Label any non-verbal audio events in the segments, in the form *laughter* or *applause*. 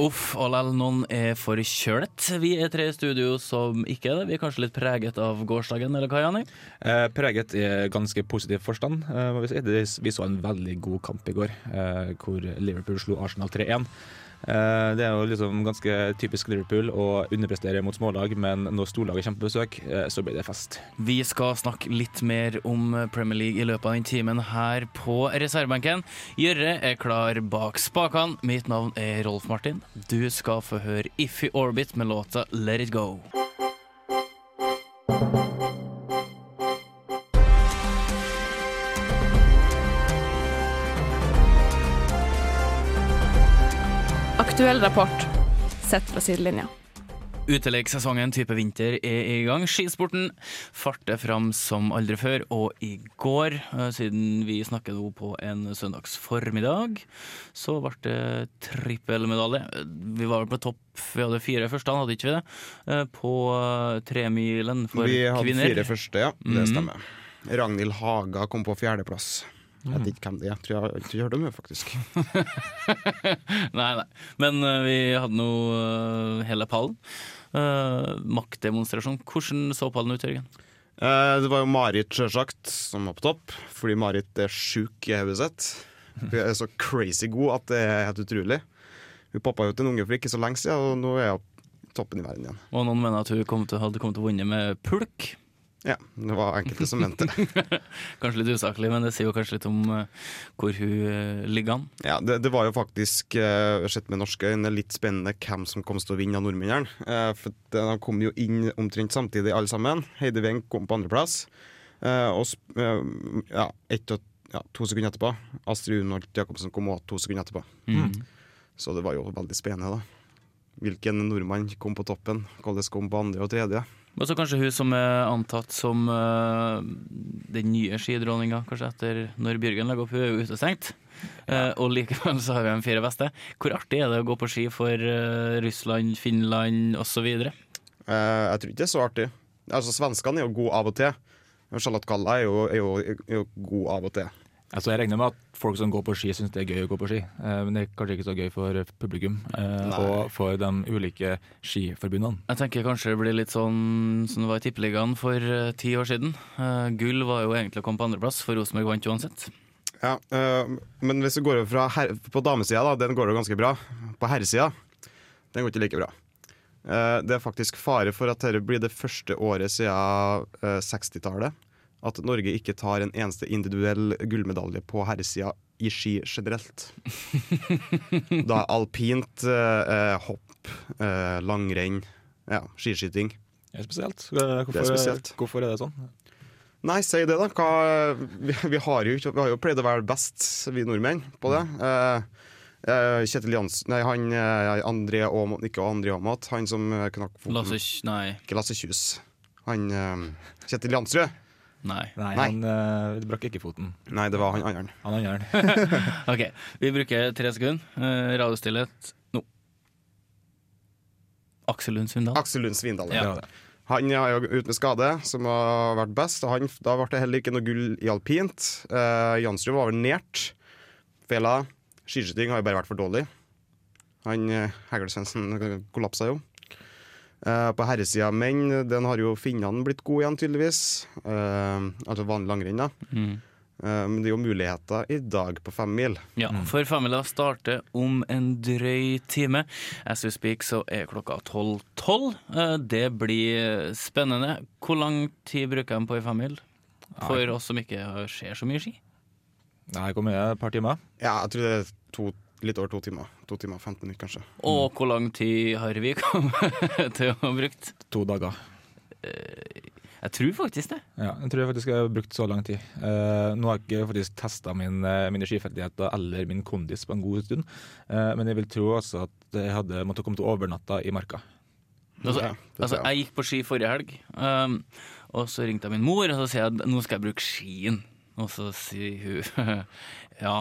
Uff, allell, noen er forkjølet. Vi er tre i studio som ikke er det. Vi er kanskje litt preget av gårsdagen, eller hva, Jani? Eh, preget i ganske positiv forstand. Eh. Vi så en veldig god kamp i går, eh, hvor Liverpool slo Arsenal 3-1. Eh, det er jo liksom ganske typisk Liverpool å underprestere mot smålag, men når storlaget kommer på besøk, eh, så blir det fest. Vi skal snakke litt mer om Premier League i løpet av den timen her på reservebenken. Gjørre er klar bak spakene. Mitt navn er Rolf Martin. Du skal få høre Iffy Orbit med låta Let It Go. Aktuell rapport sett fra sidelinja. Uteleggsesongen type vinter er i gang. Skisporten farter fram som aldri før, og i går, eh, siden vi snakker nå på en søndagsformiddag, så ble det trippelmedalje. Vi var vel på topp, vi hadde fire første, hadde ikke vi det? Eh, På eh, tremilen for kvinner. Vi hadde kvinner. fire første, ja. Det stemmer. stemmer. Ragnhild Haga kom på fjerdeplass. Jeg vet ikke hvem det er. Jeg tror jeg har jeg hørt om henne, faktisk. *laughs* Nei, nei. Men uh, vi hadde nå uh, hele pallen. Uh, maktdemonstrasjon. Hvordan så pallen ut, Jørgen? Det var jo Marit, sjølsagt, som var på topp, fordi Marit er sjuk i hodet sitt. Hun er så crazy god at det er helt utrolig. Hun poppa ut en unge for ikke så lenge siden, og nå er hun toppen i verden igjen. Og noen mener at hun kom til, hadde kommet til å vinne med pulk. Ja, det var enkelte som mente det. *laughs* Kanskje litt usaklig, men det sier jo kanskje litt om uh, hvor hun uh, ligger an. Ja, det, det var jo faktisk, uh, sett med norske øyne, litt spennende hvem som kom til å vinne av nordmennene. For de kom jo inn omtrent samtidig, alle sammen. Heidi Weng kom på andreplass. Og ja, ett og, ja, to sekunder etterpå. Astrid Unholt Jacobsen kom også to sekunder etterpå. Mm. Så det var jo veldig spennende, da. Hvilken nordmann kom på toppen? Hvordan kom på andre og tredje? Og så kanskje hun som er antatt som uh, den nye skidronninga, kanskje etter når Bjørgen legger opp, hun er jo utestengt. Uh, og likevel så har vi de fire beste. Hvor artig er det å gå på ski for uh, Russland, Finland osv.? Uh, jeg tror ikke det er så artig. Altså, Svenskene er jo gode av og til. Charlotte Kalla er er, er jo god av og til. Altså, jeg regner med at folk som går på ski, syns det er gøy å gå på ski. Eh, men det er kanskje ikke så gøy for publikum eh, Nei. og for de ulike skiforbundene. Jeg tenker kanskje det blir litt sånn som det var i Tippeligaen for eh, ti år siden. Gull var jo egentlig å komme på andreplass, for Rosenborg vant uansett. Ja, men hvis du går over fra her, på damesida, da, den går jo ganske bra. På herresida, den går ikke like bra. Eh, det er faktisk fare for at dette blir det første året siden eh, 60-tallet at Norge ikke tar en eneste individuell gullmedalje på herresida i ski generelt. *laughs* da er alpint, eh, eh, hopp, eh, langrenn, ja, skiskyting. Det er spesielt. Hvorfor, Det er spesielt. hvorfor er det sånn? Nei, si det, da. Hva, vi, vi, har jo, vi har jo pleid å være best, vi nordmenn, på det. Eh, eh, Kjetil Jansen Nei, han eh, André Aamodt, ikke André Aamodt, han som knakk foten. Lasse Nei. Ikke Lasse Kjus. Han Kjetil Jansrud. Nei. Nei, Nei. han uh, brakk ikke foten. Nei, det var han andre. Han andre. *laughs* *laughs* OK, vi bruker tre sekunder. Uh, Radiostillhet nå. Aksel Lund Svindal. Aksel Lund Svindal. Ja. Han er jo ute med skade, som har vært best. og Han, da ble det heller ikke noe gull i alpint. Uh, Jansrud var vel nært. Fela. Skiskyting har jo bare vært for dårlig. Han Hegel Svendsen kollapsa jo. Eh, på herresida av menn, den har jo finnene blitt gode igjen, tydeligvis. Uh, altså vanlig langrenn, da. Mm. Uh, men det er jo muligheter i dag på femmil. Ja, for femmila starter om en drøy time. As we speak så er klokka 12.12. Eh, Det blir spennende. Hvor lang tid bruker de på ei femmil? For oss som ikke ser så mye ski. Nei, hvor mye? et par timer. Ja, jeg tror det er to, litt over to timer. To timer og 15 minutter, kanskje. Og hvor lang tid har vi kommet *laughs* til å ha brukt? To dager. Jeg tror faktisk det. Ja, jeg tror jeg faktisk jeg har brukt så lang tid. Eh, nå har jeg ikke faktisk testa min, eh, mine skiferdigheter eller min kondis på en god stund, Eh, men jeg vil tro også at jeg hadde måttet komme til overnatta i marka. Altså, Ja, altså, jeg. gikk på ski forrige helg, um, og så ringte jeg min mor og så sier jeg at nå skal jeg bruke skien. Og så sier hun *laughs* ja,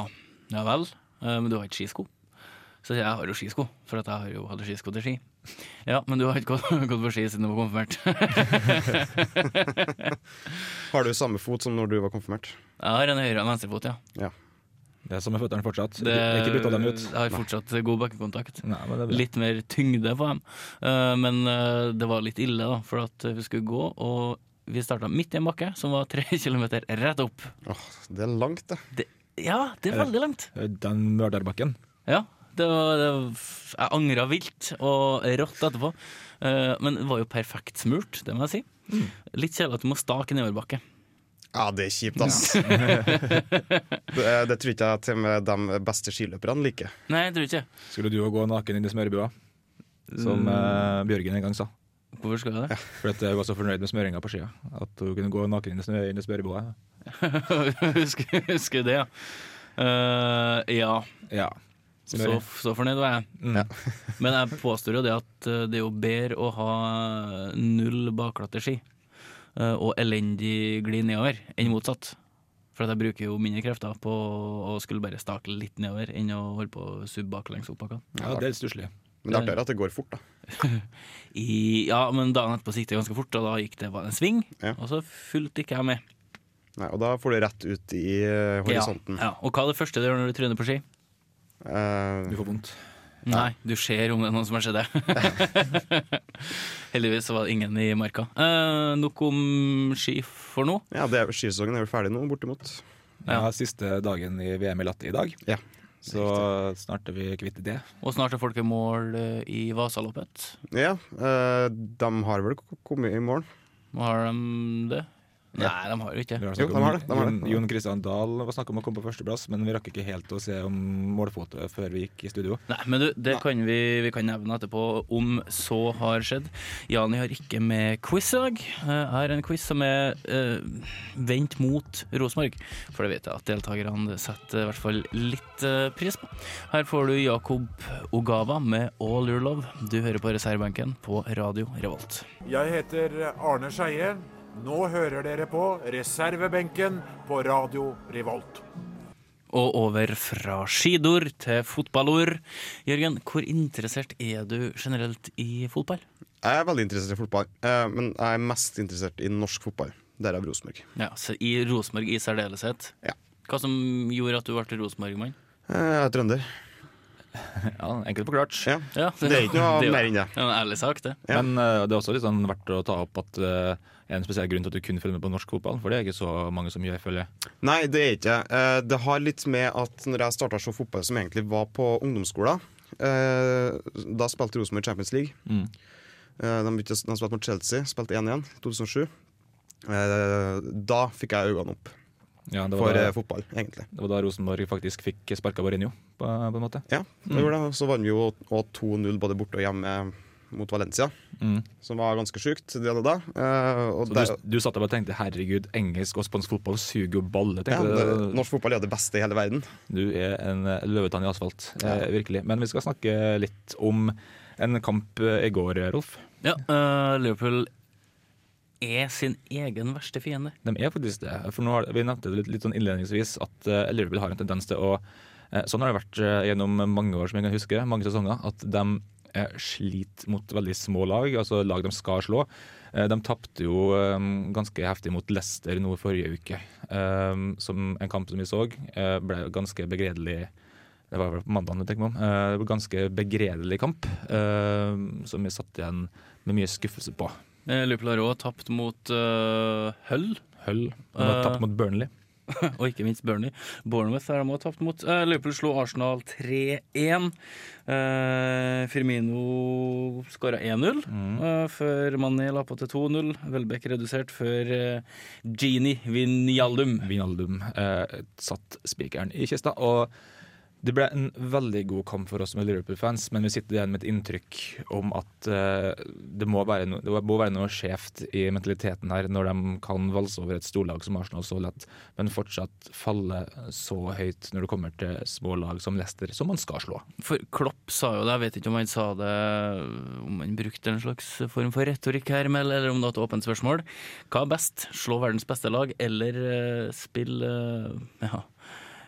ja vel, eh, men du har ikke skisko. Så sier jeg jeg har jo skisko, for at jeg har jo hadde skisko til ski. Ja, men du har ikke gått, *laughs* gått på ski siden du var konfirmert. *laughs* Har du samme fot som når du var konfirmert? Jeg har en høyre og en venstrefot, ja. Det er samme føttene fortsatt. Det, ikke bytta dem ut. jeg har fortsatt god bakkekontakt. Nei, men det er. Litt mer tyngde på dem. Eh, men eh, det var litt ille, da, for at vi skulle gå, og vi starta midt i en bakke som var tre *laughs* kilometer rett opp. Åh, det er langt, det. Det, ja, det er veldig langt. Den mørderbakken. Ja, det var, det var, jeg angra vilt og rått etterpå. Eh, men det var jo perfekt smurt, det må jeg si. Litt kjedelig at du må stake i nedoverbakke. Ja, det er kjipt, ass. *laughs* det, det tror ikke jeg til og med de beste skiløperne liker. Nei, jeg tror ikke Skulle du òg gå naken inn i smørbua, Som eh, Bjørgen en gang sa. Hvorfor skal jeg det? Ja. Fordi jeg var så fornøyd med smøringa på skia. At hun kunne gå naken inn i, smørebua. *laughs* husker, husker det, ja. Uh, ja, Ja. så, så fornøyd var jeg. Mm. *laughs* Men jeg påstår jo det at eh, det er jo bedre å ha null bakglatte ski eh, og elendig gli nedover enn motsatt. For at jeg bruker jo mindre krefter på å skulle bare stake litt nedover enn å holde på å subbe baklengs oppbakkene. ja, det er stusslig. Men det er artigere at det går fort, da. *laughs* I, ja, men dagen etterpå gikk det ganske fort, og da gikk det bare en sving. Ja. Og så fulgte ikke jeg med. Nei, og da får du rett ut i eh, horisonten. Ja, ja. Og hva er det første du gjør når du tryner på ski? Uh, Du får vondt. Nei, du ser om det er noen som har sett det. *laughs* Heldigvis så var det ingen i marka. Uh, nok om ski for nå. ja, det er, skisesongen er vel ferdig nå, bortimot. Ja, Siste dagen i VM i latte i dag. Ja. Så snart er vi kvitt det. Og snart er folk i mål i Vasaloppet. Ja, eh, de har vel kommet i mål. Har de det? Nei, de har jo ikke det. Jo, de har det, de har det. Jon, Jon Christian Dahl var snakk om å komme på førsteplass, men vi rakk ikke helt å se om målfotoet før vi gikk i studio. Nei, men du, det kan vi, vi kan nevne etterpå om så har skjedd. Jani har ikke med quiz i dag. Eh, Jeg har en quiz som er uh, vendt mot Rosenborg, for det vet jeg at deltakerne setter i hvert fall litt uh, pris på. Her får du Jakob Ogava med All Your Love. Du hører på reservebenken på Radio Revolt. Jeg heter Arne Skeie. Nå hører dere på reservebenken på Radio Revolt. Og over fra skidor til fotballord. Jørgen, hvor interessert er du generelt i fotball? Jeg er veldig interessert i fotball, eh, men jeg er mest interessert i norsk fotball. Derav Rosenborg. Ja, så I Rosenborg i særdeleshet. Ja. Hva som gjorde at du ble Rosenborg-mann? Eh, Jeg er trønder. Ja, Enkelt forklart. Ja. Ja, Det er ikke noe det er mer enn det. Det er en ærlig sak, det. Ja. Men uh, det er også litt sånn verdt å ta opp at uh, en spesiell grunn til at du kun følger med på norsk fotball, for det er ikke så mange som gjør, følge. Nei, det er ikke uh, Det har litt med at når jeg starta å se fotball, som egentlig var på ungdomsskolen eh, Da spilte Rosenborg Champions League. Mm. Eh, de, begynte, de spilte mot Chelsea, spilte 1-1 2007. Eh, da fikk jeg øynene opp Ja, det for var, eh, da, fotball, egentlig. det var da Rosenborg faktisk fikk sparka Mourinho, på, på en måte. Ja, det gjorde det. Så vant vi jo 2-0 både borte og hjemme mot Valencia, Mm. som var ganske sjukt. Det hadde da. Eh, og Så der, du, du satt der og tenkte 'herregud, engelsk og spansk fotball suger jo balle'. ja, det, norsk fotball er det beste i hele verden. Du er en eh, løvetann i asfalt, eh, virkelig. Men vi skal snakke litt om en kamp eh, i går, Rolf. Ja, uh, Liverpool er sin egen verste fiende. De er faktisk det. For nå har, Vi nevnte det litt, litt sånn innledningsvis at uh, Liverpool har en tendens til å uh, Sånn har det vært uh, gjennom mange år, som jeg kan huske, mange sesonger, at de sliter mot veldig små lag, altså lag de skal slå. De tapte jo ganske heftig mot Leicester nå forrige uke, som en kamp som vi så, ble ganske begredelig det var vel på mandag, tenker meg om. Det var ganske begredelig kamp, som vi satt igjen med mye skuffelse på. Eh, Liverpool har òg tapt mot uh, Hull, Hull de har uh, tapt mot Burnley. *laughs* og ikke minst Burnley. Bournemouth har de tapt mot. Uh, Liverpool slo Arsenal 3-1. Eh, Firmino skåra 1-0 eh, før Mané la på til 2-0. Welbeck redusert før Vinjaldum. Vinaldum eh, satt spikeren i kista. Og Det ble en veldig god kamp for oss er Liverpool-fans, men vi sitter igjen med et inntrykk om at uh, det, må no, det må være noe skjevt i mentaliteten her når de kan valse over et storlag som Arsenal så lett, men fortsatt falle så høyt når det kommer til små lag som Leicester, som man skal slå. For Klopp sa jo det, jeg vet ikke om han sa det Om han brukte en slags form for retorikk her, eller om det var et åpent spørsmål. Hva er best? Slå verdens beste lag, eller uh, spille uh, ja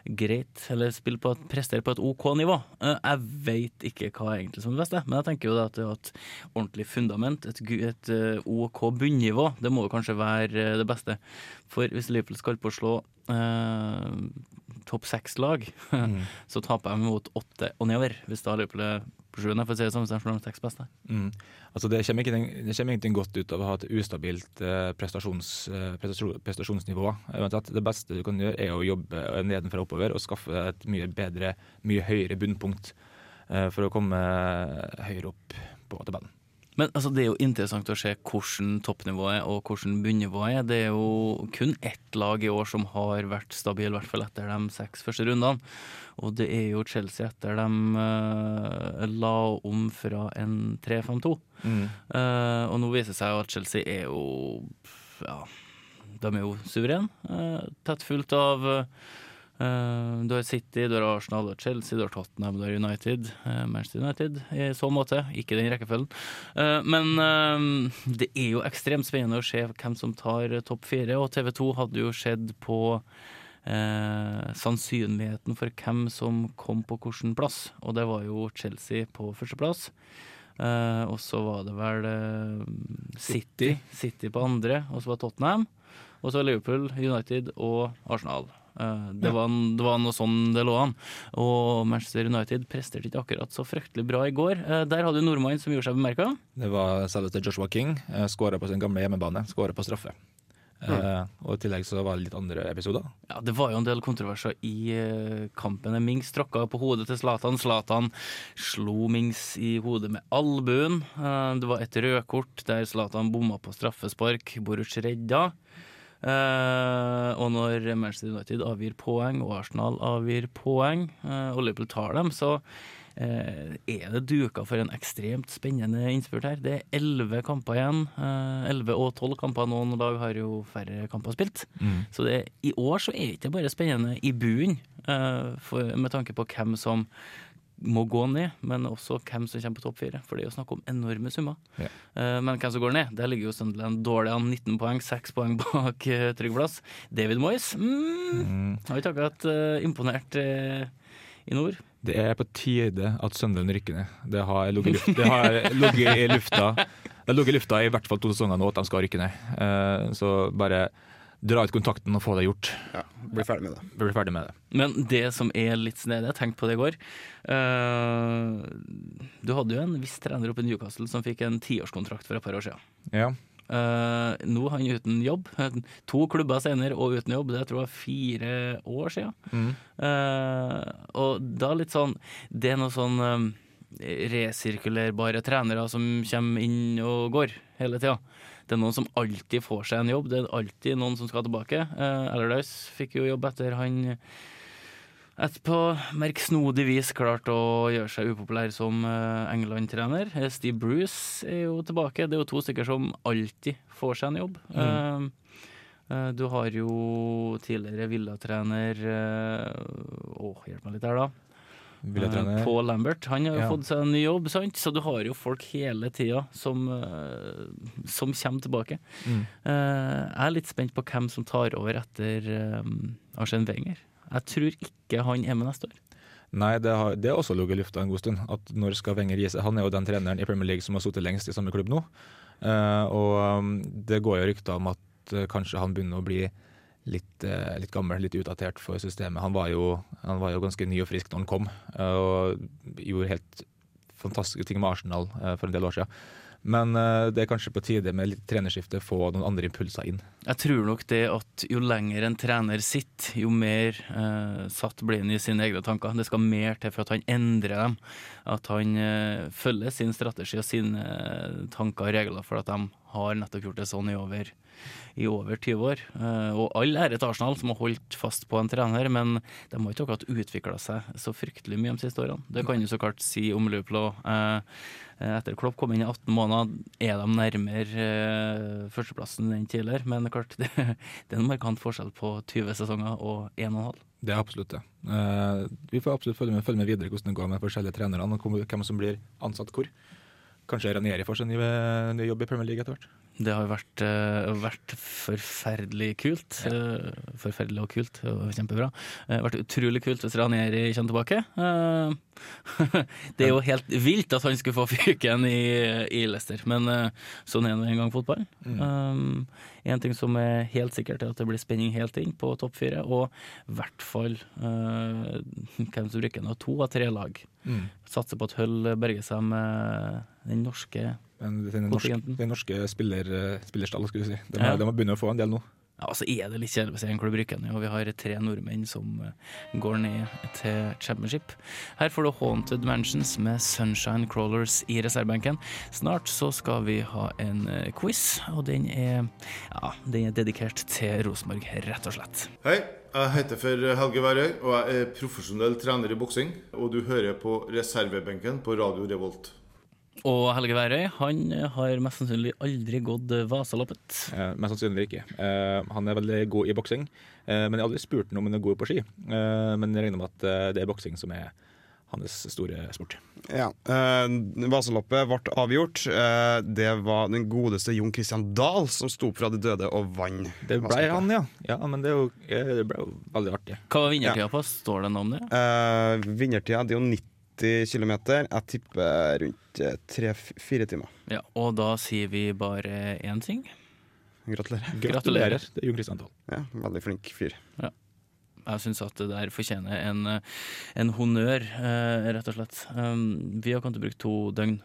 greit, eller spille på et, prestere på et OK nivå. Eh, jeg veit ikke hva er egentlig som er det beste, men jeg tenker jo at det et ordentlig fundament, et, et eh, OK bunnivå, det må jo kanskje være eh, det beste. For hvis Liverpool skal på å slå eh, topp seks-lag, mm. *laughs* så taper de mot åtte og nedover. Hvis da Liverpool er på sjuende, for å si det sånn, hvis de slår seks beste. Mm. Altså det, kommer ikke, det kommer ingenting godt ut av å ha et ustabilt eh, prestasjons, eh, prestasjonsnivå. Det beste du kan gjøre, er å jobbe nedenfra og oppover og skaffe et mye bedre, mye høyere bunnpunkt eh, for å komme høyere opp på tabellen. Men altså, det er jo interessant å se hvordan toppnivået og hvordan bunnivået er. Det er jo kun ett lag i år som har vært stabil, i hvert fall etter de seks første rundene. Og det er jo Chelsea etter de uh, la om fra en 3-5-2. Mm. Uh, og nå viser det seg jo at Chelsea er jo Ja, de er jo suverene. Uh, tett fulgt av Uh, du har City, du har Arsenal, du har Chelsea, du har Tottenham, du har United. Uh, Manchester United i så måte, ikke den rekkefølgen. Uh, men det er jo ekstremt spennende å se hvem som tar topp fire, og TV 2 hadde jo sett på sannsynligheten for hvem som kom på hvilken plass, og det var jo Chelsea på førsteplass. Uh, og så var det vel City, City på andre, og så var Tottenham. Og så Liverpool, United og Arsenal. Eh, det, var, det, var, noe sånn det lå an. Og Manchester United presterte ikke akkurat så fryktelig bra i går. Eh, der hadde du nordmannen som gjorde seg bemerka. Det var selveste Joshua King. Eh, Skåra på sin gamle hjemmebane. Skåra på straffe. Mm. og i tillegg så var det litt andre episoder. Ja, Det var jo en del kontroverser i kampen. Mings tråkka på hodet til Zlatan. Zlatan slo Mings i hodet med albuen. det var et rødkort der Zlatan bomma på straffespark. Boruc redda. Uh, og når Manchester United avgir poeng, og Arsenal avgir poeng, uh, og Liverpool tar dem, så uh, er det duka for en ekstremt spennende innspurt her. Det er elleve kamper igjen. Elleve og tolv kamper. Noen lag har jo færre kamper spilt. Mm. Så det, i år så er det ikke bare spennende i bunnen, med tanke på hvem som må gå ned, men også hvem som kommer på topp fire. For det er jo snakk om enorme summer. Ja. Uh, men hvem som går ned, der ligger jo Sunderland dårlig an. 19 poeng, 6 poeng bak uh, trygg plass. David Moyes mm, mm. har ikke akkurat uh, imponert i nord. Det er på tide at Sunderland rykker ned. Det har ligget i lufta Det har ligget i lufta i hvert fall to sesonger nå at de skal rykke ned. så bare dra ut kontakten og få det gjort. Ja, Bli ferdig med det. Bli ferdig med det. Men det som er litt snedig, jeg tenkte på det i går uh, Du hadde jo en viss trener oppe i Newcastle som fikk en tiårskontrakt for et par år siden. Ja. Uh, nå er han uten jobb. *laughs* To klubber senere og uten jobb. Det tror jeg fire år siden. Mm. Uh, og da litt sånn Det er noe sånn um, resirkulerbare trenere som kommer inn og går hele tida det er noen som alltid får seg en jobb. Det er alltid noen som skal tilbake. Eh, Allardyce fikk jo jobb etter han etterpå på merksnodig vis klarte å gjøre seg upopulær som eh, England-trener. Eh, Steve Bruce er jo tilbake. Det er jo to stykker som alltid får seg en jobb. Mm. Eh, du har jo tidligere villatrener Å, hjelp meg litt her, da. Uh, Paul Lambert. Han har jo ja. fått seg en ny jobb, sant? så du har jo folk hele tida som, uh, som kommer tilbake. Mm. Uh, jeg er litt spent på hvem som tar over etter Arsène Wenger. Jeg tror ikke han er med neste år. Nei, det har, det har også ligget i lufta en god stund. At når skal Wenger gi seg? Han er jo den treneren i Premier League som har sittet lengst i samme klubb nå. og um, det går jo rykter om at kanskje han begynner å bli litt, eh, litt, gammel, litt utdatert for systemet. Han var, jo, han var, jo, ganske ny og frisk når han kom, eh, og gjorde helt fantastiske ting med Arsenal eh, for en del år siden. Men det er kanskje på tide med litt trenerskifte, få noen andre impulser inn. Jeg tror nok det at jo lenger en trener sitter, jo mer eh, satt blir han i sine egne tanker. Det skal mer til for at han endrer dem. At han eh, følger sin strategi og sine tanker og regler for at de har nettopp gjort det sånn i over, i over 20 år. Eh, og all ære til Arsenal, som har holdt fast på en trener, men de har ikke akkurat utvikla seg så fryktelig mye de siste årene. Det kan du så klart si om Liverpool òg. Etter Klopp kom inn i 18 måneder, er de nærmere eh, førsteplassen enn tidligere. Men klart, *laughs* det, det er en markant forskjell på 20 sesonger og 1,5. Det er absolutt det. Eh, vi får absolutt følge med, følge med videre hvordan det går med forskjellige trenerne og hvem som blir ansatt hvor. Kanskje Ranieri får seg ny, ny jobb i Premier League etter hvert. Det har vært, eh, vært forferdelig kult. Eh, forferdelig og kult. og Kjempebra. Det har vært utrolig kult hvis Ranieri kommer tilbake. Eh, *laughs* det er jo helt vilt at han skulle få *laughs* fyken i, i Leicester, men eh, sånn er nå en gang fotball. Um, en ting som er helt sikkert, er at det blir spenning helt inn på topp fire, og i hvert fall uh, hvem som rykker ned. To av tre lag. Satser på at Hull berger seg med den norske den, den norske, norske spiller, eh, spillerstallen, skulle du si. De, Ja. de har begynt å få en del nå. Ja, altså er det litt kjedelig å se en klubb rykke ned, og vi har tre nordmenn som eh, går ned til championship. Her får du Haunted Mansions med Sunshine Crawlers i reservebenken. Snart så skal vi ha en eh, quiz, og den er, ja, den er dedikert til Rosenborg, rett og slett. Hei, jeg heter for Helge Værøy, og jeg er profesjonell trener i boksing. Og du hører på reservebenken på Radio Revolt. Og Helge Værøy han har mest sannsynlig aldri gått Vasaloppet. Eh, mest sannsynlig ikke. Eh, han er veldig god i boksing, eh, men jeg har aldri spurt ham om han er god på ski. Eh, men jeg regner med at eh, det er boksing som er hans store sport. Ja. eh, Vasaloppet ble avgjort. Eh, det var den godeste Jon Christian Dahl som sto opp fra de døde og vant. Det ble Vasaloppet. han, ja. ja men det, er jo, det ble jo veldig artig. Hva var vinnertida på? Står det noe om det? Eh, vinnertida det er jo 90 km. Jeg tipper rundt eh, tre-fire timer. Ja, og da sier vi bare én ting. Gratulerer. Gratulerer. Det er Jon Kristian Dahl. Ja, veldig flink fyr. Jeg syns at det der fortjener en, en honnør, eh, rett og slett. Um, vi har kommet til å bruke to døgn.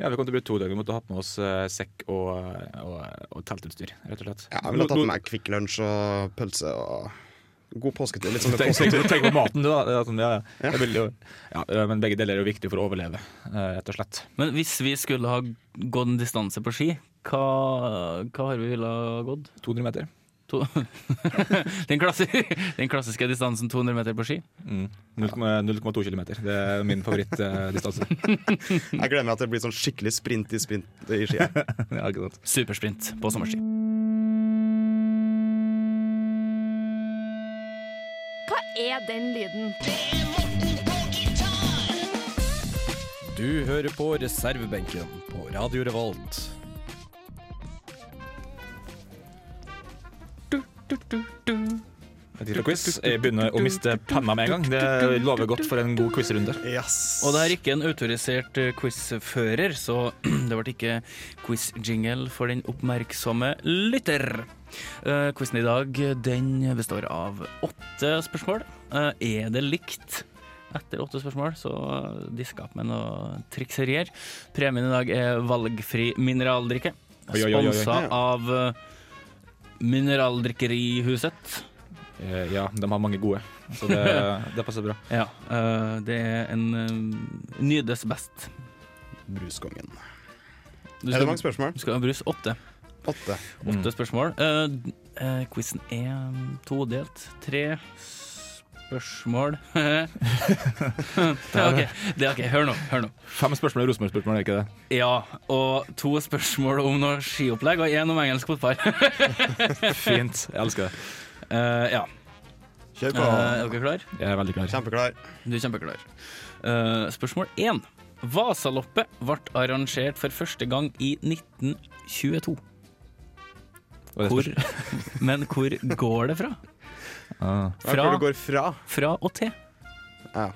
Ja, Vi kom til å bruke to døgn. Vi måtte ha med oss eh, sekk og, og, og teltutstyr, rett og slett. Ja, jeg ville tatt med meg Kvikk Lunsj og pølse og god påsketid. Litt sånn Tenk, påske- på maten, du, da. Sånn, ja, ja. Jeg vil jo, ja, men begge deler er jo viktig for å overleve, eh, rett og slett. Men hvis vi skulle ha gått en distanse på ski, hva, hva har vi ville ha gått? 200 meter. To *laughs* den, klassiske, den klassiske distansen 200 meter på ski? Mm. 0,2 km. Det er min favorittdistanse. Jeg gleder meg at det blir sånn skikkelig sprint i sprint i ski. *laughs* ja. Supersprint på sommerski. Er den lyden? Du hører på reservebenken på Radio Revolt. Quiz. Jeg begynner å miste penna med en gang. Det lover godt for en god quizrunde. Yes. Og det er ikke en autorisert eh, quizfører, så *clears throat* det ble ikke quiz-jingle for den oppmerksomme lytter. Uh, quizen i dag den består av åtte spørsmål. Uh, er det likt etter åtte spørsmål, så disk opp med noe trikserier. Premien i dag er valgfri mineraldrikke. Sponsa av eh, Mineraldrikkerihuset. Eh, Ja, de har mange gode, så det, *laughs* det passer bra. Ja, eh, det er en uh, nydes best. Bruskongen. Er det mange spørsmål? Du skal ha brus åtte. Åtte. Åtte spørsmål. Uh, uh, quizen er todelt. Tre spørsmål *laughs* ok, det er ok. Hør nå. hør nå Fem spørsmål er Rosenborg-spørsmål, er ikke det? Ja, og to spørsmål om noe skiopplegg, og én om engelsk fotball. *laughs* *laughs* Fint. Jeg elsker det. Uh, ja. Kjør Uh, på. er dere klar? Jeg er veldig klar. Kjempeklar. Du er kjempeklar. Uh, spørsmål én. Vasaloppet ble arrangert for første gang i 1922. Det Hvor, *laughs* men hvor går det fra? Ah. Fra, hvor du går fra? fra og til. Ja.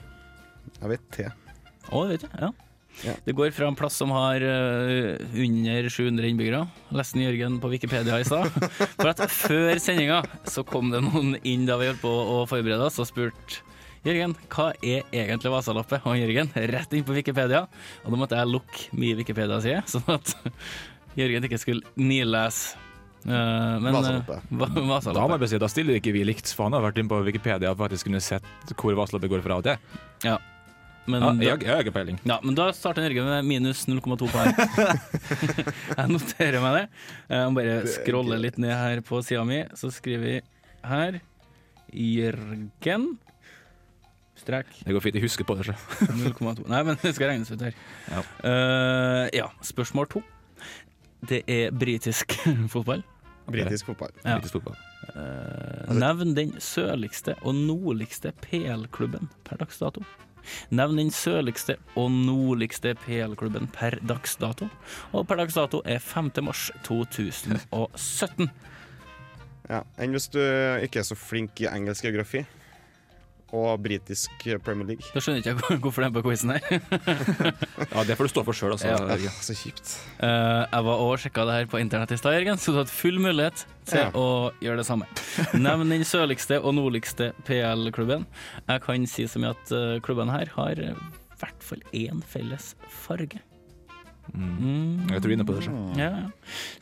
Jeg vet til. Å, det vet jeg. Ja. Ja. Det går fra en plass som har uh, under 700 innbyggere. Leste Jørgen på Wikipedia i stad. *laughs* For at før sendinga så kom det noen inn da vi holdt på å forberede oss og spurte Jørgen, hva er egentlig Vasaloppet? Og Jørgen rett inn på Wikipedia. Og da måtte jeg lukke min Wikipedia-side, sånn at *laughs* Jørgen ikke skulle nilese. Eh, men, eh, Vasaloppet. Va- Da, må jeg bare si, da stiller ikke vi likt, for han har vært inne på Wikipedia og faktisk kunne sett hvor Vasaloppet går fra og til. Ja. Men, Ja, jeg, jeg har ikke peiling. ja, men da starter Norge med minus 0,2 poeng. *laughs* jeg noterer meg det. Jeg må bare scrolle litt ned her på sida mi, så skriver vi her Jørgen Strek Det går fint, jeg husker på det. Så. 0,2 *laughs* Nei, men det skal regnes ut her. Ja. Uh, ja, spørsmål to. Det er britisk *laughs* fotball. Britisk fotball. Ja. Britisk fotball. Eh, nevn den sørligste og nordligste PL-klubben per dags dato. Nevn den sørligste og nordligste PL-klubben per dags dato. Og per dags dato er 5. mars *laughs* 2017. Ja. Enn hvis du ikke er så flink i engelsk geografi og britisk Premier League. Da skjønner jeg ikke jeg hvorfor den på quizen her. *laughs* Ja, det får du stå for sjøl, altså. Ja. ja. Så kjipt. Uh, jeg var og sjekka det her på internett i stad, Jørgen, så du hadde full mulighet til Ja. å gjøre det samme. Nevn den sørligste og nordligste PL-klubben. Jeg kan si så mye at uh, klubbene her har i hvert fall én felles farge. Mm. Jeg tror vi er inne på det. sjøl. Ja.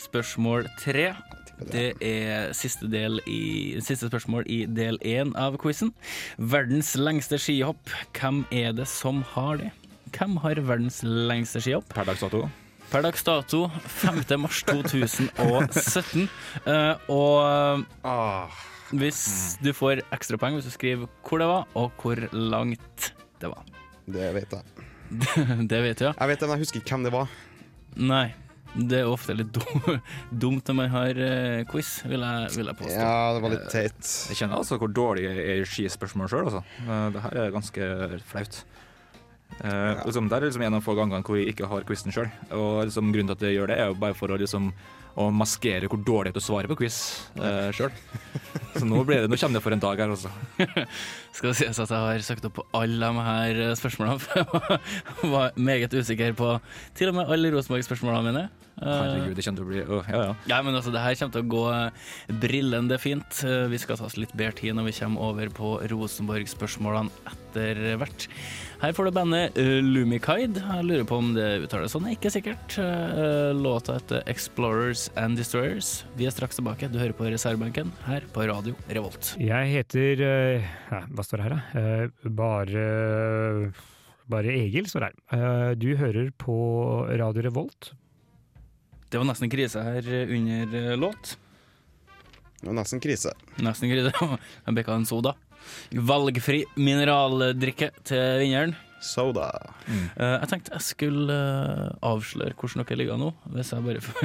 Spørsmål tre. Det er siste, del i, siste spørsmål i del én av quizen. Verdens lengste skihopp. Hvem er det som har det? Hvem har verdens lengste skihopp? Per dags dato. Per dags dato 5. mars 2017. Uh, og Ah, hvis du får ekstrapoeng hvis du skriver hvor det var, og hvor langt det var. det vet jeg. *laughs* det vet du, ja. Jeg vet det, men jeg husker ikke hvem det var. Nei. Det er ofte litt dum- *laughs* dumt når man har eh, quiz, vil jeg, vil jeg påstå. Ja, det var litt teit. Jeg kjenner altså hvor dårlig jeg er i skispørsmål sjøl. Altså. Eh, Det her er ganske flaut. Ja. liksom, det er liksom en av få gangene hvor jeg ikke har quizen sjøl. Og liksom, grunnen til at jeg gjør det, er jo bare for å, liksom, å maskere hvor dårlig er til å svare på quiz eh, sjøl. Så nå, det, nå kommer det for en dag her, altså. *laughs* Skal det sies at jeg har søkt opp på alle de her eh, spørsmålene. *laughs* for Jeg var meget usikker på til og med alle Rosenborg-spørsmålene mine. Herregud, det kommer til å bli Åh, Ja, ja. Ja, men altså, det her kommer til å gå eh, brillende fint. Eh, Vi skal ta oss litt bedre tid når vi kommer over på Rosenborg-spørsmålene etter hvert. Her får du bandet eh, Lumikide. Jeg lurer på om det uttales sånn, ikke sikkert. Låta heter Explorers and Destroyers. Vi er straks tilbake. Du hører på reservebenken her på Radio Revolt. Jeg heter ja, Hva står det her, da? Eh, Bare bare Egil står her. Eh, Du hører på Radio Revolt. Det var nesten krise her under eh, låt. Det var nesten krise. Nesten krise. *laughs* Jeg bikka en soda. Valgfri mineraldrikke til vinneren. Soda. Mm. jeg tenkte jeg skulle eh, avsløre hvordan dere ligger nå, hvis jeg bare *laughs* får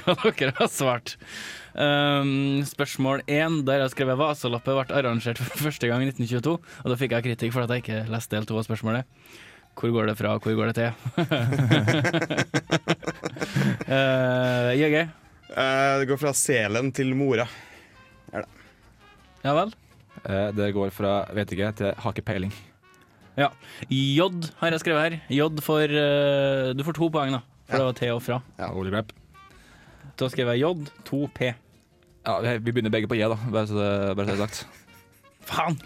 hva dere har svart. Um, spørsmål én, der jeg skrev Vasalappet ble arrangert for første gang i 1922. Og da fikk jeg kritikk for at jeg ikke leste del to av spørsmålet. Hvor går det fra, hvor går det til? uh, JG, Uh, det går fra selen til mora. ja vel? Uh, Det går fra vet ikke til har ikke peiling. Ja. J har jeg skrevet her. J for uh, Du får to poeng, da. For det var til og fra. Ja, Holy grep. Da skrev jeg J, 2P. Ja, vi begynner begge på J, da, bare så det, bare så det er sagt. Faen!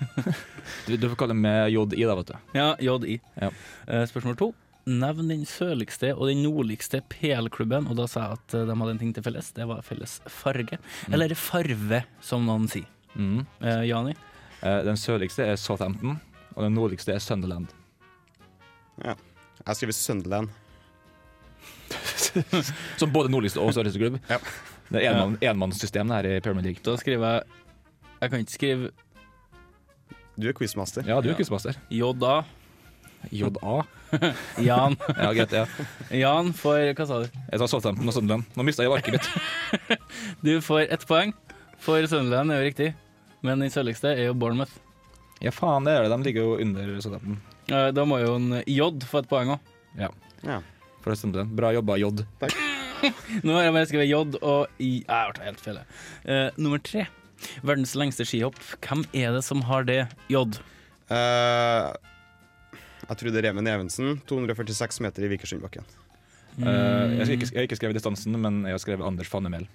Du, du får kalle meg JI, da, vet du. Ja, JI. Ja. Uh, spørsmål to. Nevn den sørligste og den nordligste PL-klubben. Og da sa jeg at eh, de hadde en ting til felles. Det var felles farge. Eller farve, som noen sier. Mm. Uh, Jani? Uh, Den sørligste er Southampton, og den nordligste er Sunderland. Ja. Jeg skriver Sunderland. *laughs* Som både nordligste og sørligste klubb. Ja. Det er enmann- enmannssystem her i Pyramid League. Da skriver jeg Jeg kan ikke skrive Du er quizmaster. Ja, du er quizmaster. Jodda. JA. *laughs* Jan. Ja, greit. ja Jan får Hva sa du? Jeg sa Southampton og Sunderland. Nå mista jeg arket mitt. *laughs* Du får ett poeng. For Sunderland er jo riktig. Men den sørligste er jo Bournemouth. Ja, faen, det er det. De ligger jo under Southampton. Eh, Da må jo en J få et poeng òg. Ja. For Sunderland. Bra jobba, J. *laughs* Nå har jeg bare skrevet J og I. Jeg ble helt feil. Uh, nummer tre. Verdens lengste skihopp. Hvem er det som har det? J. Uh, jeg tror det er Reven Evensen. 246 meter i Vikersundbakken. Mm. Uh, jeg, har ikke, jeg har ikke skrevet distansen, men jeg har skrevet Anders Fannemel.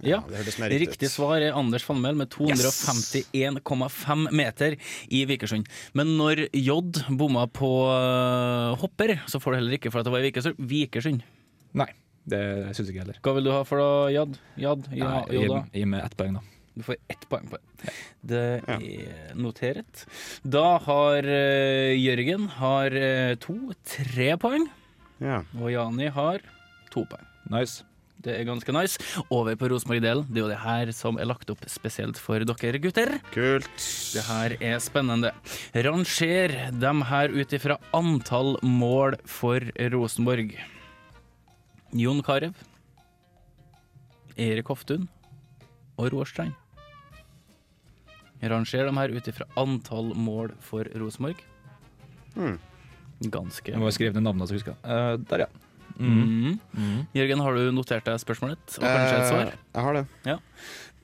Ja. det riktig Riktig ut. svar er Anders Fannemel med 251,5 meter i Vikersund. Men når J bomma på uh, hopper, så får du heller ikke for at det var i Vikersund. Vikersund. Nei, det syns ikke heller. Hva vil du ha for da, Jad? Jad? Ja, Nei, Gi Jodda? gi meg ett poeng, da. Du får ett poeng på det. Det er notert. Da har uh, Jørgen har uh, to, tre poeng. Ja. Og Jani har to poeng. Nice. Det er ganske nice. Over på Rosenborg-delen. Det er jo det her som er lagt opp spesielt for dere gutter. Kult. Det her er spennende. Ranger dem her ut ifra antall mål for Rosenborg. Jon Carew, Erik Hoftun og Roar Strand. Ranger dem her ut ifra antall mål for Rosenborg. Mm. Ganske Jeg må skrive ned navnet så jeg husker. Eh, der, ja. Mm. Mm. Jørgen, har du notert deg spørsmålet? Og kanskje et svar? Eh, jeg har det.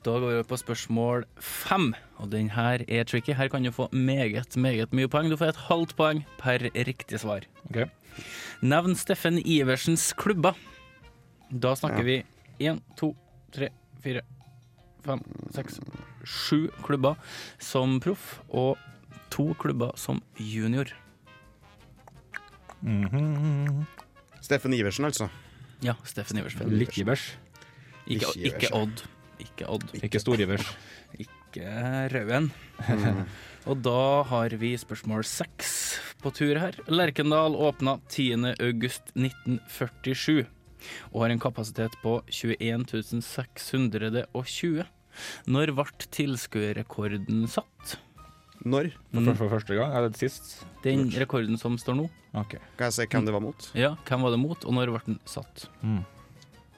Da går vi på spørsmål fem, og den her er tricky. Her kan du få meget, meget mye poeng. Du får et halvt poeng per riktig svar. Ok. Nevn Steffen Iversens klubber. Da snakker Ja. vi én, to, tre, fire, fem, seks, sju klubber som proff, og to klubber som junior. Mhm. Steffen Iversen, altså. Ja, Steffen Iversen. Litt Ivers Ikke, Ikke ikke Odd. Ikke Odd. Ikke storgivers. *laughs* Ikke Rauen. Mm. *laughs* Og da har vi spørsmål seks på tur her. Lerkendal åpna 10. august 1947 og har en kapasitet på 21 620. Når ble tilskuerrekorden satt? Når? For, for første gang? Eller sist? Den rekorden som står nå? Okay. Kan jeg se hvem det var mot? Ja, hvem var det mot, og når ble den satt? Mm.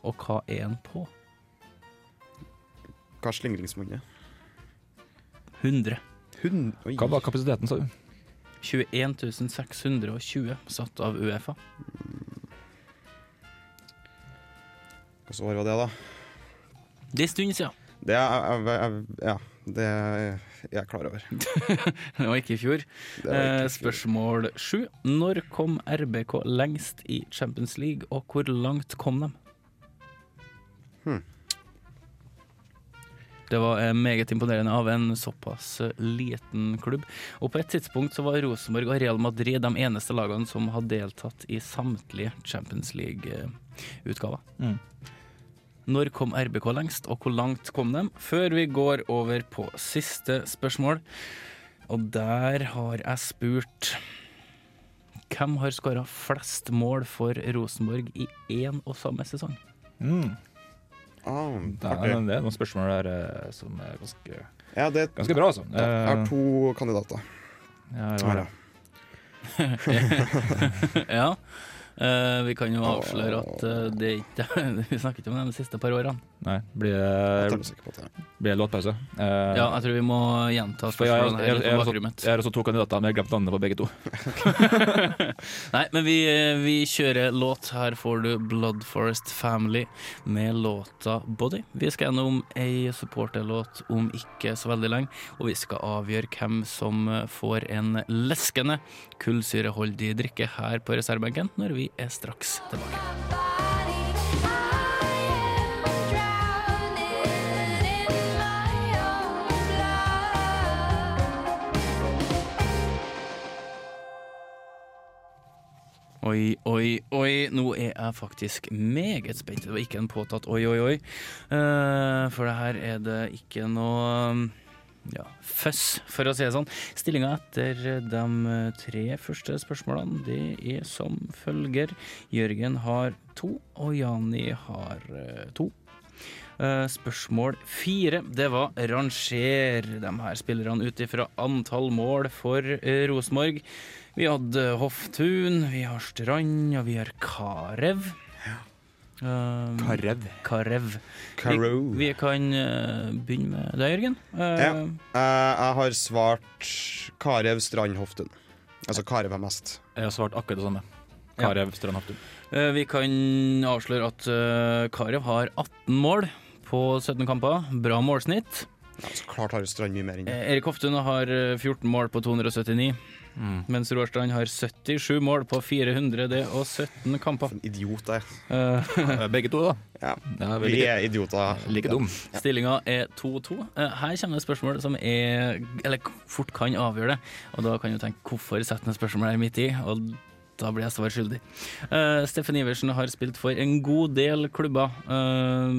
Og hva er den på? Hva er slingringsmonnet? 100. Hund... Oi. Hva var kapasiteten, sa du? 21 620 satt av Uefa. Hvilket år var det, da? Det er en stund siden. Det er, jeg, ja, det er jeg klar over. *laughs* Det var ikke i fjor. Ikke var Eh, spørsmål sju. Når kom RBK lengst i Champions League, og hvor langt kom de? Hmm. Det var eh, meget imponerende av en såpass eh, liten klubb. Og på et tidspunkt så var Rosenborg og Real Madrid de eneste lagene som hadde deltatt i samtlige Champions League-utgaver. Mm. Når kom RBK lengst, og hvor langt kom de? Før vi går over på siste spørsmål, og der har jeg spurt Hvem har skåra flest mål for Rosenborg i én og samme sesong? Mm. Ah, Det, er, det er noen spørsmål der eh, som er ganske, Ja, det, ganske bra, altså. jeg har Eh, to kandidater. ja, jeg Her, har ja. det. ja. *laughs* eh, vi kan jo avsløre at uh, det ikke *laughs* Vi snakker ikke om det de siste par årene. Nei, blir det, blir det låtpause? Uh, Ja, jeg tror vi må gjenta spørsmålene her jeg, jeg har også to kandidater, men jeg har glemt navnet på begge to. *laughs* Nei, men vi, vi kjører låt. Her får du Blood Forest Family med låta Body. Vi skal gjennom ei supporterlåt om ikke så veldig lenge, og vi skal avgjøre hvem som får en leskende kullsyreholdig drikke her på reservebenken når vi er straks tilbake. Oi, oi, oi. Nå er jeg faktisk meget spent. Det var ikke en påtatt oi, oi, oi. Eh, for det her er det ikke noe ja, føss, for å si det sånn. Stillinga etter de tre første spørsmålene det er som følger. Jørgen har to, og Jani har eh, to. Eh, spørsmål fire, det var ranger de her spillerne ut ifra antall mål for eh, Rosenborg. Vi hadde Hoftun, vi har Strand, og vi har Karev. Um, Karev. Karev. Vi, vi kan uh, begynne med deg, Jørgen. Uh, Ja. Eh, jeg har svart Karev Strand Hoftun. Altså Karev er mest. Jeg har svart akkurat det samme. Karev Strand Strandhoften. eh, vi kan avsløre at uh, Karev har 18 mål på 17 kamper. Bra målsnitt. Ja, så klart har Strand mye mer enn det. Erik Hoftun har eh, 14 mål på 279, Mm. mens Roarstrand har 77 mål på 417 kamper. Som en idiot jeg er. Eh, Eh, Begge to, da. Ja. Ja, Vi vi er idioter. like dum. Stillinga er 2-2. Eh, Her kommer det et spørsmål som er Eller fort kan avgjøre det. Og da kan du tenke hvorfor sette ned spørsmålet her midt i. Og Da blir jeg svar skyldig. Uh, Steffen Iversen har spilt for en god del klubber, uh,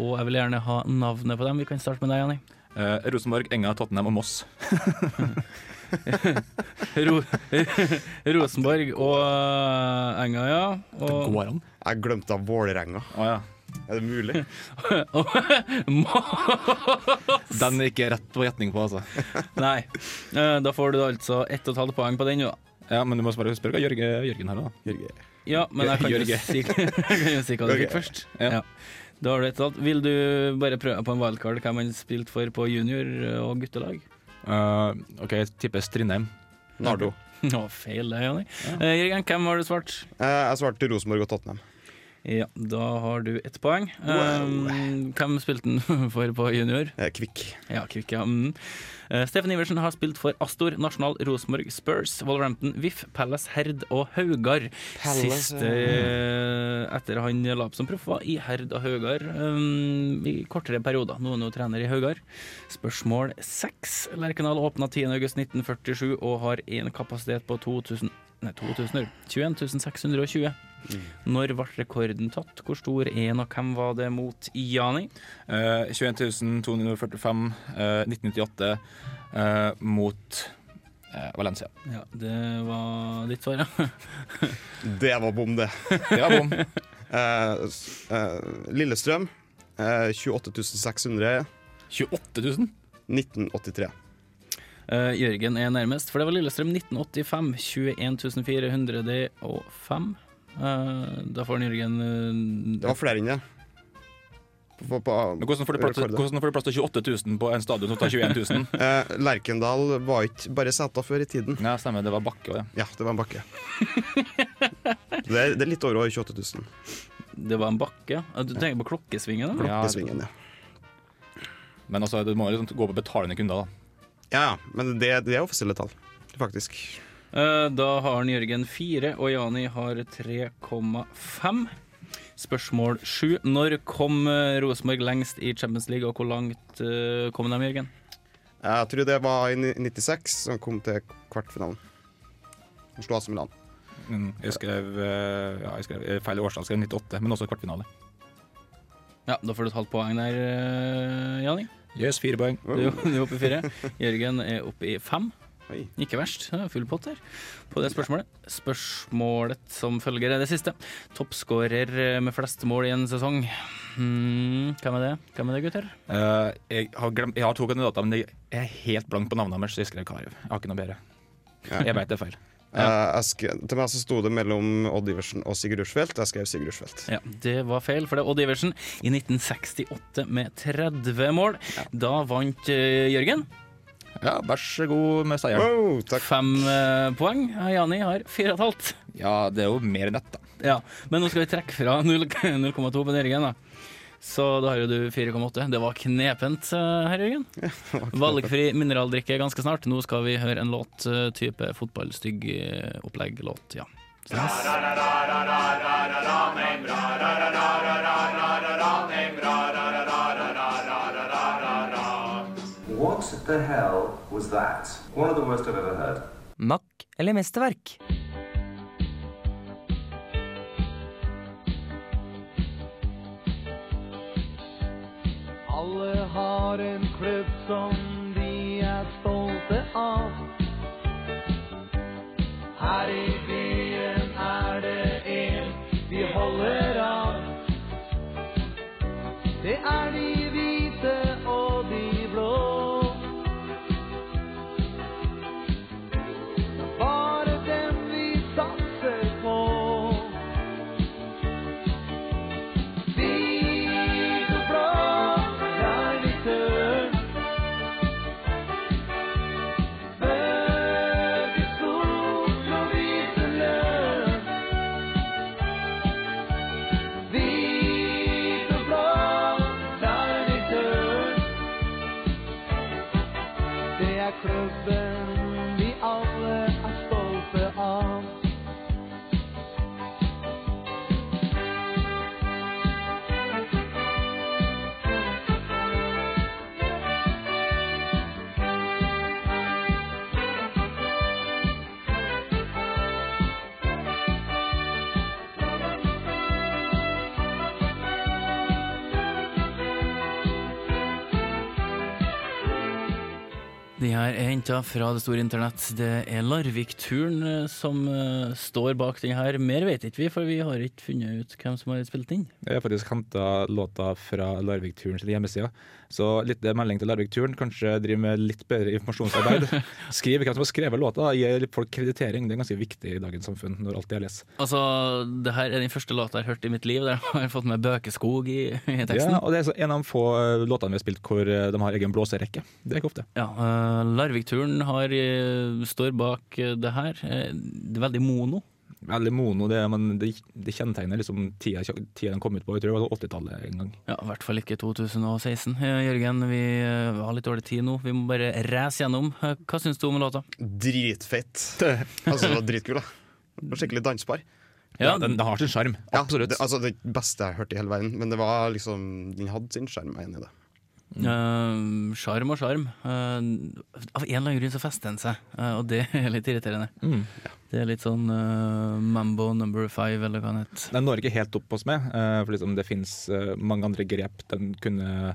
og jeg vil gjerne ha navnet på dem. Vi kan starte med deg, Janni. Uh, Rosenborg, Enga, Tottenham og Moss. *laughs* *laughs* Ro *laughs* Rosenborg og eh, Enga, ja. Og Går an? Jeg glemte av Vålerenga. Oh, ja. Er det mulig? *laughs* Den er ikke rett på gjetning på, altså. Nei. Eh, Da får du altså ett og et halvt poeng på den, jo. Ja, men du må bare spørre hva Jørge, Jørgen her, da. Jørge. Ja, men jeg kan jo si, kan jo si hva du fikk først. Ja. Ja. Da har du et og et halvt. Vil du bare prøve på en wildcard hvem han spilte for på junior- og guttelag? Eh, OK, jeg tipper Strindheim. Nardo. *laughs* Å, feil det, Janni. Eh, Jørgen, hvem har du svart? Eh, jeg svarte Rosenborg og Tottenham. Ja, da har du ett poeng. Um, hvem spilte han *laughs* for på junior? Eh, Kvikk. Ja, Kvikk, ja. Mm. Uh, Steffen Iversen har spilt for Astor, Nasjonal, Rosenborg, Spurs, Wolverhampton, VIF, Palace, Herd og Haugar. Siste uh, etter han la opp som proff, var i Herd og Haugar um, i kortere perioder. Nå er han trener i Haugar. Spørsmål seks. Lerkendal åpna 10.8.1947 og har en kapasitet på 2000 Nei, 2000, 21 620. Når ble rekorden tatt? Hvor stor er den, og hvem var det mot Jani? Uh, 21 245, eh, 1998, uh, mot eh, Valencia. Ja, det var ditt svar, ja. *laughs* Det var bom, det. Det var bom. *laughs* Eh, eh, Lillestrøm. 28.600 28 600. 28 000? 1983. Uh, Jørgen er nærmest, for det var Lillestrøm 1985. 21 405. Eh, da får han Jørgen eh, Det var flere enn det. På, på, Men hvordan får, plass, hvordan får du plass til 28 000 på en stadion som tar 21 000? *laughs* Eh, Lerkendal var ikke bare seta før i tiden. Ja, stemmer. Det var bakke òg, ja. Ja, det var en bakke. Det er, det er litt over 28 000. Det var en bakke. Du tenker på klokkesvingen? da? Ja, ja. Men altså, du må liksom gå på betalende kunder, da. Ja, ja, men det, det er offisielle tall, faktisk. Eh, Da har han Jørgen 4, og Jani har 3,5. Spørsmål 7. Når kom eh, Rosenborg lengst i Champions League, og hvor langt eh, kom de, Jørgen? Jeg tror det var i 96 som kom til kvartfinalen. Og slo AC Milan. Mm, Jeg skrev, ja, jeg skrev feil årstall, skrev 98, men også kvartfinale. Ja, Da får du et halvt poeng der, Jani. Yes, fire poeng. Du, du er oppe i fire. Jørgen er oppe i fem. Oi. Ikke verst. Er Full pott her på det spørsmålet. Spørsmålet som følger er det siste. Toppskårer med flest mål i en sesong. Hmm, hvem er det, Hvem er det, gutter? Uh, jeg, har glemt, jeg har to kandidater, men jeg er helt blank på navnet deres, så jeg skrev Karev. Jeg har ikke noe bedre. Jeg vet det er feil. Eh, jeg skrev, til meg så sto det mellom Odd Iversen og Sigurd Rushfeldt. Jeg skrev Sigurd Rushfeldt. Ja, Det var feil, for det er Odd Iversen i 1968 med 30 mål. Da vant uh, Jørgen. Ja, vær så god med seieren. Wow, takk. Fem eh, poeng. Jani har fire og et halvt. Ja, det er jo mer enn ett, da. Ja, men nå skal vi trekke fra 0,2 på Jørgen. da. Så da har jo du 4,8. Det var knepent, eh, herr Jørgen. Valgfri mineraldrikke ganske snart. Nå skal vi høre en låt, eh, type fotballstygg eh, opplegg-låt. Ja. What the hell was that? One of the worst I've ever heard. Mack eller mesterverk? Alle har en klubb som De her er henta fra det store internett. Det er Larvik-turen eh, som uh, står bak den her. Mer vet ikke vi, for vi har ikke funnet ut hvem som har spilt inn. Jeg har faktisk henta låta fra Larvik-turen sin hjemmeside. Så litt melding til Larvik-turen. Kanskje driver med litt bedre informasjonsarbeid. *laughs* Skriv hvem som har skrevet låta, gi folk kreditering. Det er ganske viktig i dagens samfunn, når alt deles. Altså, det her er den første låta jeg har hørt i mitt liv der jeg har fått med Bøkeskog i, i teksten. Ja, og det er så en av de få eh, låtene vi har spilt hvor eh, de har egen blåserekke. Det er ikke ofte. Ja, uh, Larvik-turen har, eh, står bak eh, det her. Eh, det er veldig mono. Veldig mono. Det, men det, det kjennetegner liksom tida, tida den kom ut på. Jeg tror det var 80-tallet en gang. Ja, I hvert fall ikke 2016. Eh, Jørgen, vi har litt dårlig tid nå. Vi må bare race gjennom. Hva syns du om låta? Dritfett. *laughs* Altså, det var dritkul, da. Det var Skikkelig dansbar. Ja, den, den har sin sjarm. Ja, det, altså, det beste jeg har hørt i hele verden. Men det var liksom Den hadde sin sjarm, jeg er enig i det. Eh, uh, og sjarm. Uh, av en eller annen grunn så fester den seg, uh, og det er litt irriterende. Mm. Det er litt sånn Mambo number five, eller hva det heter. Den når ikke helt opp hos meg, eh, for liksom det fins mange andre grep den kunne,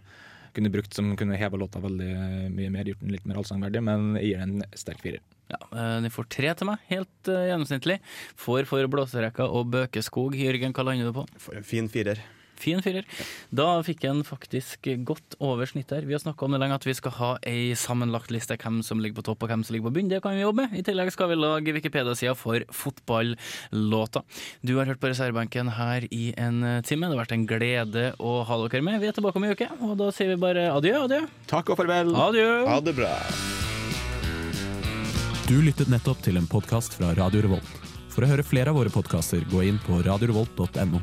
kunne brukt som kunne heva låta veldig mye mer, gjort den litt mer allsangverdig, men jeg gir den en sterk firer. Ja, eh, De får tre til meg, helt gjennomsnittlig. Får for Blåserekka og Bøkeskog. Jørgen, hva lander du på? For en fin firer. Fin firer. Da fikk han faktisk godt over snittet her. Vi har snakka om det lenge at vi skal ha ei sammenlagt liste hvem som ligger på topp og hvem som ligger på bunn. Det kan vi jobbe med. I tillegg skal vi lage Wikipedia-sida for fotballåta. Du har hørt på reservebenken her i en time. Det har vært en glede å ha dere med. Vi er tilbake om ei uke, og da sier vi bare adjø, adjø. Takk og farvel. Adjø. Ha det bra. Du lyttet nettopp til en podkast fra Radio Revolt. For å høre flere av våre podkaster, gå inn på radiorevolt.no.